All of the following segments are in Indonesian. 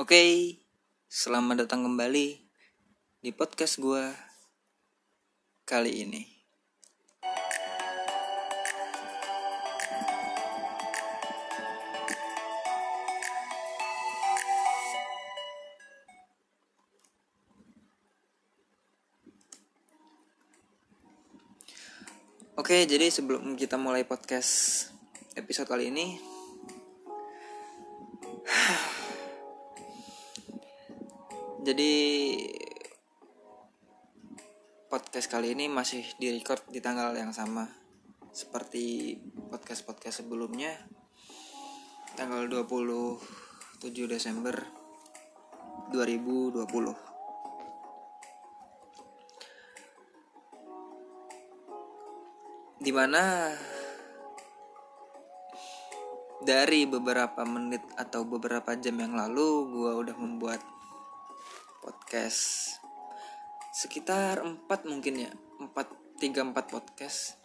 Oke, selamat datang kembali di podcast gue kali ini. Oke, jadi sebelum kita mulai podcast episode kali ini, jadi podcast kali ini masih direcord di tanggal yang sama. Seperti podcast-podcast sebelumnya tanggal 27 Desember 2020 di mana dari beberapa menit atau beberapa jam yang lalu gue udah membuat podcast. Sekitar 4 mungkin ya 4 3 4 podcast.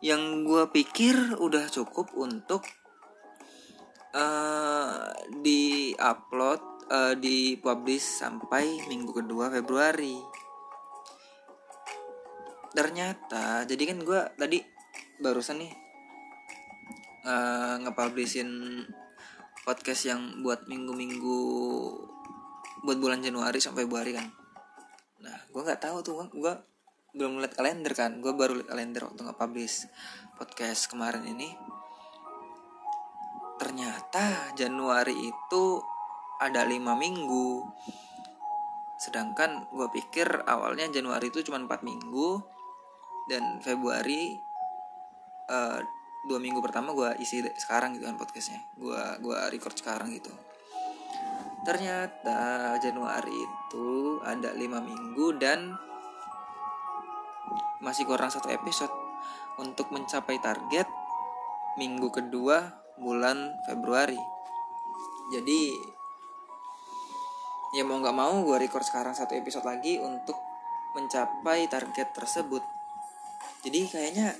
Yang gue pikir udah cukup untuk uh, di upload uh, di publish sampai minggu kedua Februari. Ternyata jadi kan gue tadi barusan nih uh, ngepublishin podcast yang buat minggu-minggu buat bulan Januari sampai Februari kan. Nah gue nggak tahu tuh gue belum lihat kalender kan. Gue baru lihat kalender waktu nge-publish podcast kemarin ini. Ternyata Januari itu ada lima minggu. Sedangkan gue pikir awalnya Januari itu cuma 4 minggu dan Februari uh, dua minggu pertama gue isi sekarang gitu kan podcastnya. Gue gua record sekarang gitu ternyata Januari itu ada lima minggu dan masih kurang satu episode. Untuk mencapai target minggu kedua bulan Februari. Jadi ya mau nggak mau gue record sekarang satu episode lagi untuk mencapai target tersebut. Jadi kayaknya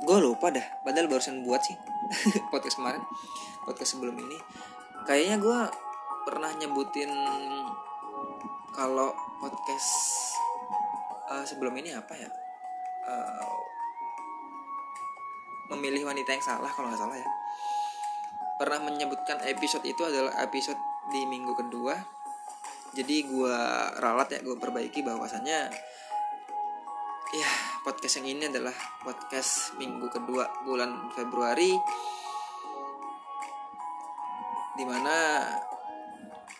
gue lupa dah padahal barusan buat sih podcast kemarin podcast sebelum ini. Kayaknya gue pernah nyebutin kalau podcast uh, sebelum ini apa ya? Uh, memilih wanita yang salah kalau nggak salah ya. Pernah menyebutkan episode itu adalah episode di minggu kedua. Jadi gue ralat ya gue perbaiki bahwasannya ya podcast yang ini adalah podcast minggu kedua bulan Februari. Di mana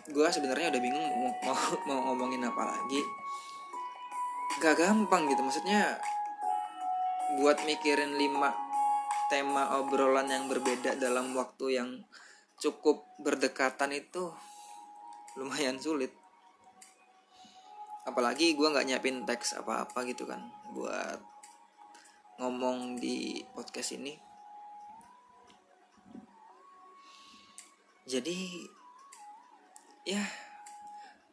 gue sebenarnya udah bingung mau, mau mau ngomongin apa lagi. Gak gampang gitu maksudnya buat mikirin lima tema obrolan yang berbeda dalam waktu yang cukup berdekatan itu lumayan sulit. Apalagi gue nggak nyiapin teks apa-apa gitu kan buat ngomong di podcast ini. Jadi ya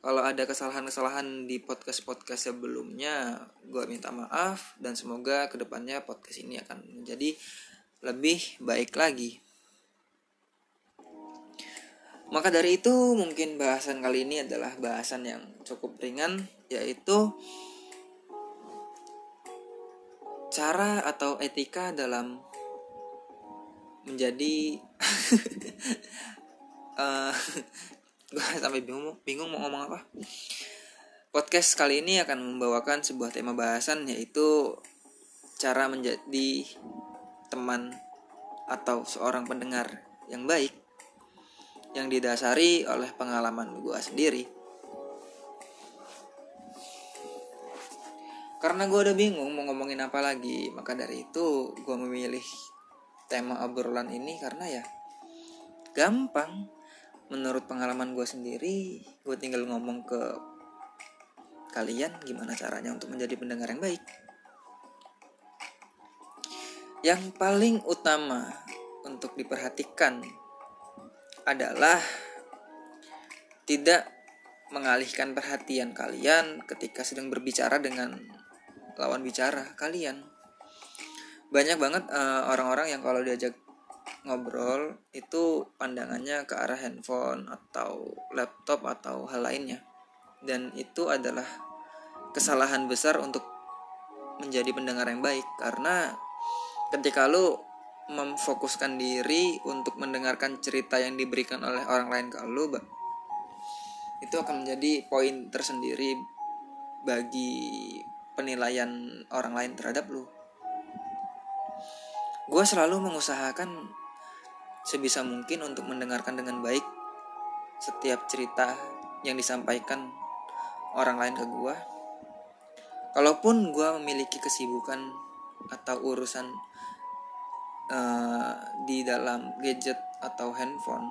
kalau ada kesalahan-kesalahan di podcast-podcast sebelumnya gue minta maaf dan semoga ke depannya podcast ini akan menjadi lebih baik lagi. Maka dari itu mungkin bahasan kali ini adalah bahasan yang cukup ringan yaitu cara atau etika dalam menjadi uh, gue sampai bingung bingung mau ngomong apa podcast kali ini akan membawakan sebuah tema bahasan yaitu cara menjadi teman atau seorang pendengar yang baik yang didasari oleh pengalaman gue sendiri. Karena gue udah bingung mau ngomongin apa lagi, maka dari itu gue memilih tema obrolan ini karena ya gampang. Menurut pengalaman gue sendiri, gue tinggal ngomong ke kalian gimana caranya untuk menjadi pendengar yang baik. Yang paling utama untuk diperhatikan adalah tidak mengalihkan perhatian kalian ketika sedang berbicara dengan lawan bicara kalian. Banyak banget orang-orang uh, yang kalau diajak ngobrol itu pandangannya ke arah handphone atau laptop atau hal lainnya. Dan itu adalah kesalahan besar untuk menjadi pendengar yang baik. Karena ketika lu memfokuskan diri untuk mendengarkan cerita yang diberikan oleh orang lain ke lu itu akan menjadi poin tersendiri bagi penilaian orang lain terhadap lu. Gue selalu mengusahakan sebisa mungkin untuk mendengarkan dengan baik setiap cerita yang disampaikan orang lain ke gue. Kalaupun gue memiliki kesibukan atau urusan uh, di dalam gadget atau handphone,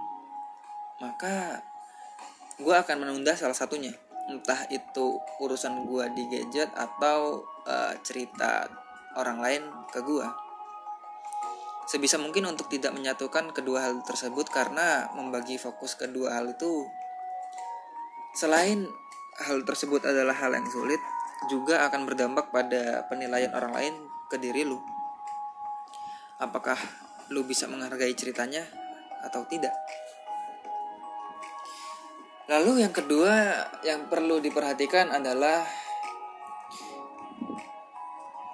maka gue akan menunda salah satunya. Entah itu urusan gue di gadget atau uh, cerita orang lain ke gue sebisa mungkin untuk tidak menyatukan kedua hal tersebut karena membagi fokus kedua hal itu selain hal tersebut adalah hal yang sulit juga akan berdampak pada penilaian orang lain ke diri lu. Apakah lu bisa menghargai ceritanya atau tidak? Lalu yang kedua yang perlu diperhatikan adalah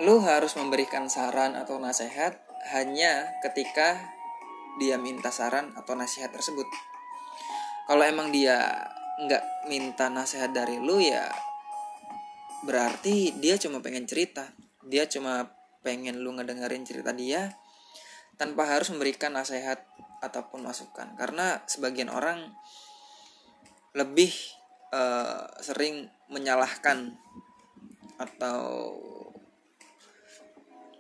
lu harus memberikan saran atau nasihat hanya ketika dia minta saran atau nasihat tersebut. Kalau emang dia nggak minta nasihat dari lu ya berarti dia cuma pengen cerita. Dia cuma pengen lu ngedengerin cerita dia tanpa harus memberikan nasihat ataupun masukan. Karena sebagian orang lebih uh, sering menyalahkan atau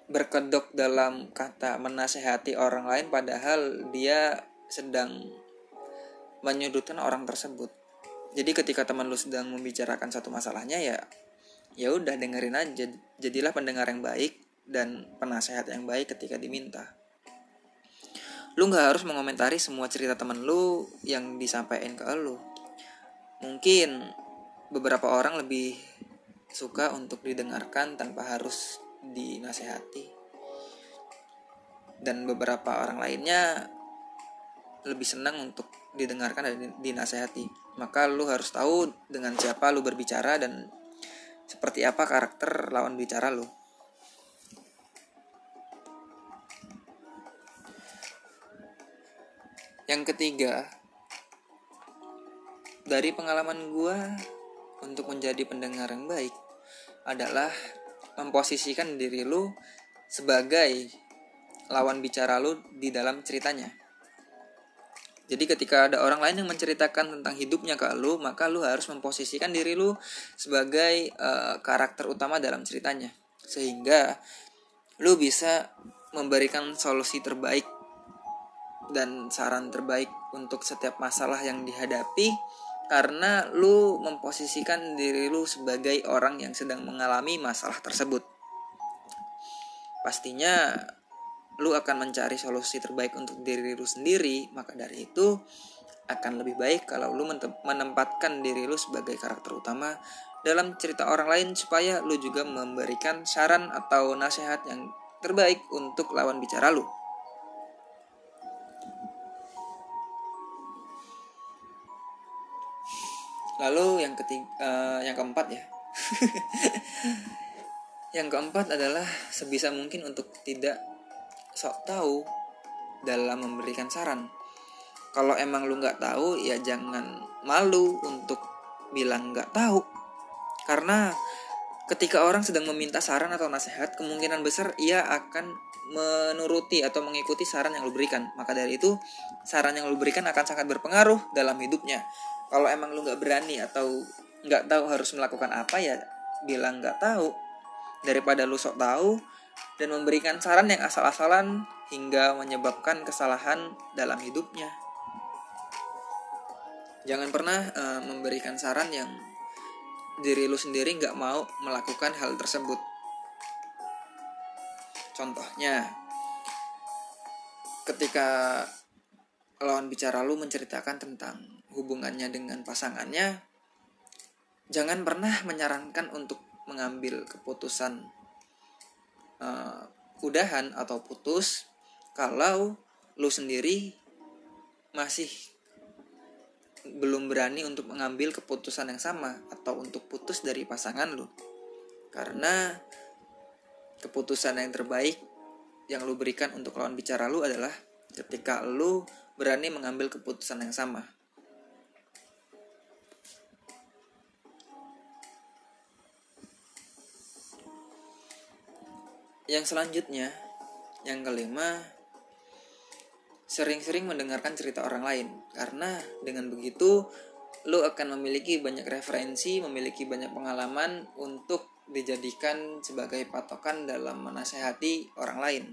berkedok dalam kata menasehati orang lain padahal dia sedang menyudutkan orang tersebut. Jadi ketika teman lu sedang membicarakan satu masalahnya ya ya udah dengerin aja. Jadilah pendengar yang baik dan penasehat yang baik ketika diminta. Lu nggak harus mengomentari semua cerita teman lu yang disampaikan ke lu. Mungkin beberapa orang lebih suka untuk didengarkan tanpa harus dinasehati. Dan beberapa orang lainnya lebih senang untuk didengarkan dan dinasehati. Maka lu harus tahu dengan siapa lu berbicara dan seperti apa karakter lawan bicara lu. Yang ketiga dari pengalaman gue untuk menjadi pendengar yang baik adalah memposisikan diri lu sebagai lawan bicara lu di dalam ceritanya. Jadi ketika ada orang lain yang menceritakan tentang hidupnya ke lu, maka lu harus memposisikan diri lu sebagai uh, karakter utama dalam ceritanya. Sehingga lu bisa memberikan solusi terbaik dan saran terbaik untuk setiap masalah yang dihadapi karena lu memposisikan diri lu sebagai orang yang sedang mengalami masalah tersebut. Pastinya lu akan mencari solusi terbaik untuk diri lu sendiri, maka dari itu akan lebih baik kalau lu menempatkan diri lu sebagai karakter utama dalam cerita orang lain supaya lu juga memberikan saran atau nasihat yang terbaik untuk lawan bicara lu. Lalu yang ketiga, uh, yang keempat ya. yang keempat adalah sebisa mungkin untuk tidak sok tahu dalam memberikan saran. Kalau emang lu nggak tahu ya jangan malu untuk bilang nggak tahu. Karena ketika orang sedang meminta saran atau nasihat, kemungkinan besar ia akan menuruti atau mengikuti saran yang lu berikan. Maka dari itu, saran yang lu berikan akan sangat berpengaruh dalam hidupnya kalau emang lu nggak berani atau nggak tahu harus melakukan apa ya bilang nggak tahu daripada lu sok tahu dan memberikan saran yang asal-asalan hingga menyebabkan kesalahan dalam hidupnya. Jangan pernah uh, memberikan saran yang diri lu sendiri nggak mau melakukan hal tersebut. Contohnya, ketika lawan bicara lu menceritakan tentang hubungannya dengan pasangannya, jangan pernah menyarankan untuk mengambil keputusan uh, udahan atau putus kalau lu sendiri masih belum berani untuk mengambil keputusan yang sama atau untuk putus dari pasangan lu. Karena keputusan yang terbaik yang lu berikan untuk lawan bicara lu adalah ketika lu berani mengambil keputusan yang sama yang selanjutnya yang kelima sering-sering mendengarkan cerita orang lain karena dengan begitu lo akan memiliki banyak referensi, memiliki banyak pengalaman untuk dijadikan sebagai patokan dalam menasehati orang lain.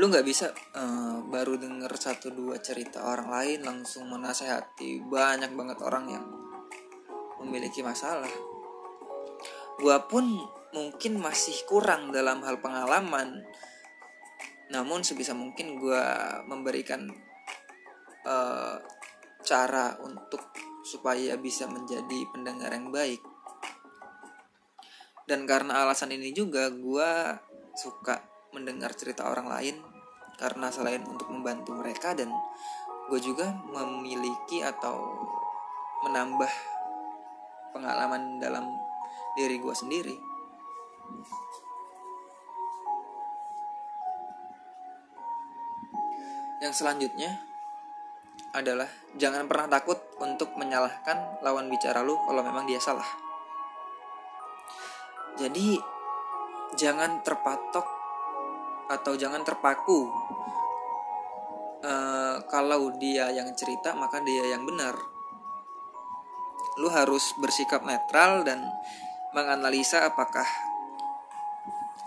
Lu nggak bisa uh, baru denger satu dua cerita orang lain langsung menasehati banyak banget orang yang memiliki masalah. Gua pun mungkin masih kurang dalam hal pengalaman. Namun sebisa mungkin gue memberikan uh, cara untuk supaya bisa menjadi pendengar yang baik. Dan karena alasan ini juga gue suka mendengar cerita orang lain. Karena selain untuk membantu mereka dan gue juga memiliki atau menambah pengalaman dalam diri gue sendiri yang selanjutnya adalah jangan pernah takut untuk menyalahkan lawan bicara lu kalau memang dia salah. Jadi jangan terpatok atau jangan terpaku uh, kalau dia yang cerita maka dia yang benar. Lu harus bersikap netral dan menganalisa apakah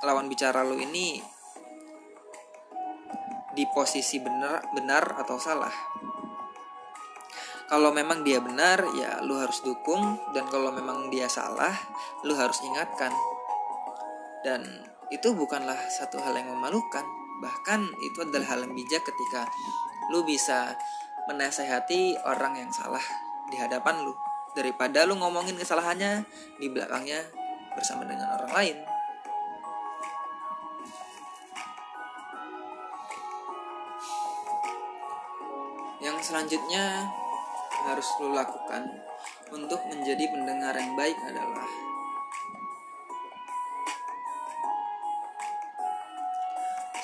lawan bicara lu ini di posisi benar benar atau salah. Kalau memang dia benar, ya lu harus dukung dan kalau memang dia salah, lu harus ingatkan. Dan itu bukanlah satu hal yang memalukan, bahkan itu adalah hal yang bijak ketika lu bisa menasehati orang yang salah di hadapan lu daripada lu ngomongin kesalahannya di belakangnya bersama dengan orang lain. Yang selanjutnya harus lu lakukan untuk menjadi pendengar yang baik adalah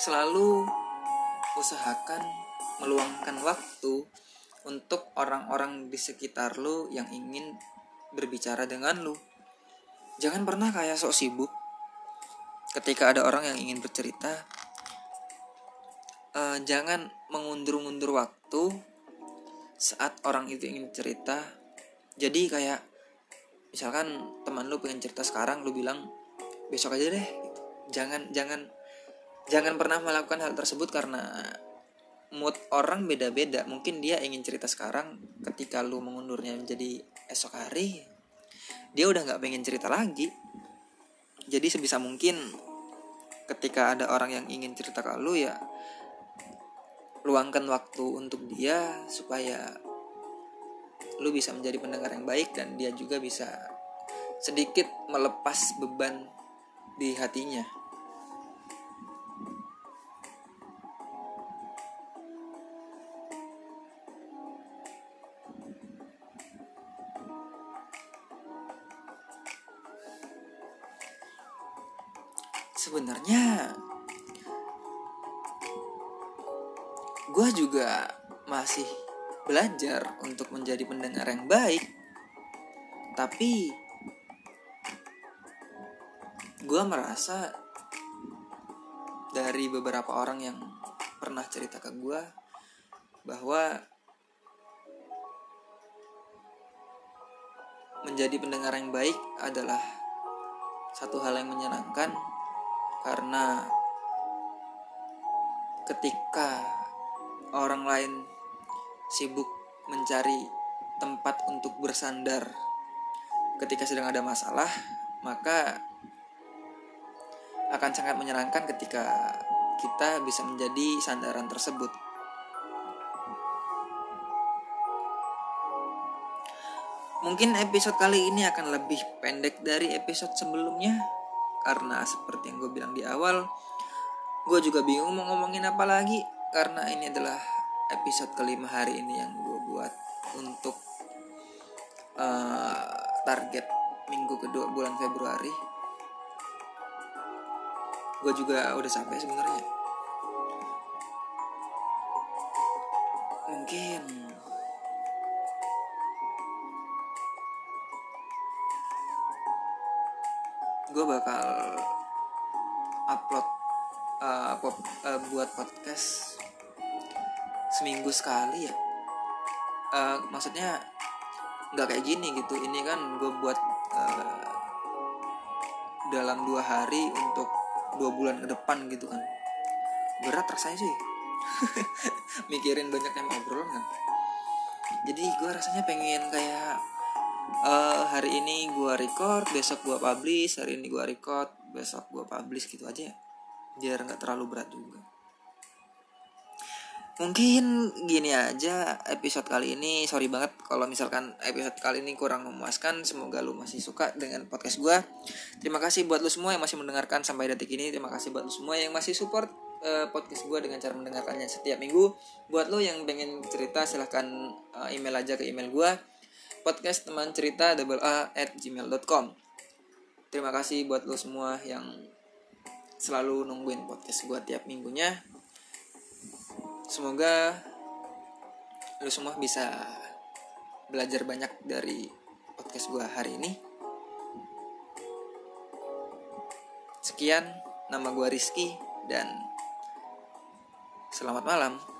selalu usahakan meluangkan waktu untuk orang-orang di sekitar lu yang ingin berbicara dengan lu. Jangan pernah kayak sok sibuk ketika ada orang yang ingin bercerita. Uh, jangan mengundur-undur waktu saat orang itu ingin cerita. Jadi kayak misalkan teman lu pengen cerita sekarang, lu bilang besok aja deh. Jangan jangan jangan pernah melakukan hal tersebut karena mood orang beda-beda. Mungkin dia ingin cerita sekarang ketika lu mengundurnya menjadi esok hari dia udah nggak pengen cerita lagi. Jadi sebisa mungkin ketika ada orang yang ingin cerita ke lu ya luangkan waktu untuk dia supaya lu bisa menjadi pendengar yang baik dan dia juga bisa sedikit melepas beban di hatinya sebenarnya gue juga masih belajar untuk menjadi pendengar yang baik. Tapi gue merasa dari beberapa orang yang pernah cerita ke gue bahwa menjadi pendengar yang baik adalah satu hal yang menyenangkan karena ketika orang lain sibuk mencari tempat untuk bersandar ketika sedang ada masalah, maka akan sangat menyenangkan ketika kita bisa menjadi sandaran tersebut. Mungkin episode kali ini akan lebih pendek dari episode sebelumnya karena seperti yang gue bilang di awal gue juga bingung mau ngomongin apa lagi. Karena ini adalah episode kelima hari ini yang gue buat untuk uh, target minggu kedua bulan Februari. Gue juga udah sampai sebenarnya. Mungkin gue bakal upload uh, pop, uh, buat podcast seminggu sekali ya. Uh, maksudnya nggak kayak gini gitu. Ini kan gue buat uh, dalam dua hari untuk dua bulan ke depan gitu kan. Berat rasanya sih. Mikirin banyak yang ngobrol kan. Jadi gue rasanya pengen kayak uh, hari ini gue record besok gue publish hari ini gue record besok gue publish gitu aja ya. Biar nggak terlalu berat juga. Mungkin gini aja episode kali ini sorry banget kalau misalkan episode kali ini kurang memuaskan semoga lu masih suka dengan podcast gue terima kasih buat lu semua yang masih mendengarkan sampai detik ini. Terima kasih buat lu semua yang masih support uh, podcast gue dengan cara mendengarkannya setiap minggu. Buat lo yang pengen cerita silahkan uh, email aja ke email gue podcast teman cerita double a at gmail.com terima kasih buat lo semua yang selalu nungguin podcast gue tiap minggunya. Semoga lu semua bisa belajar banyak dari podcast gue hari ini. Sekian nama gue Rizky dan selamat malam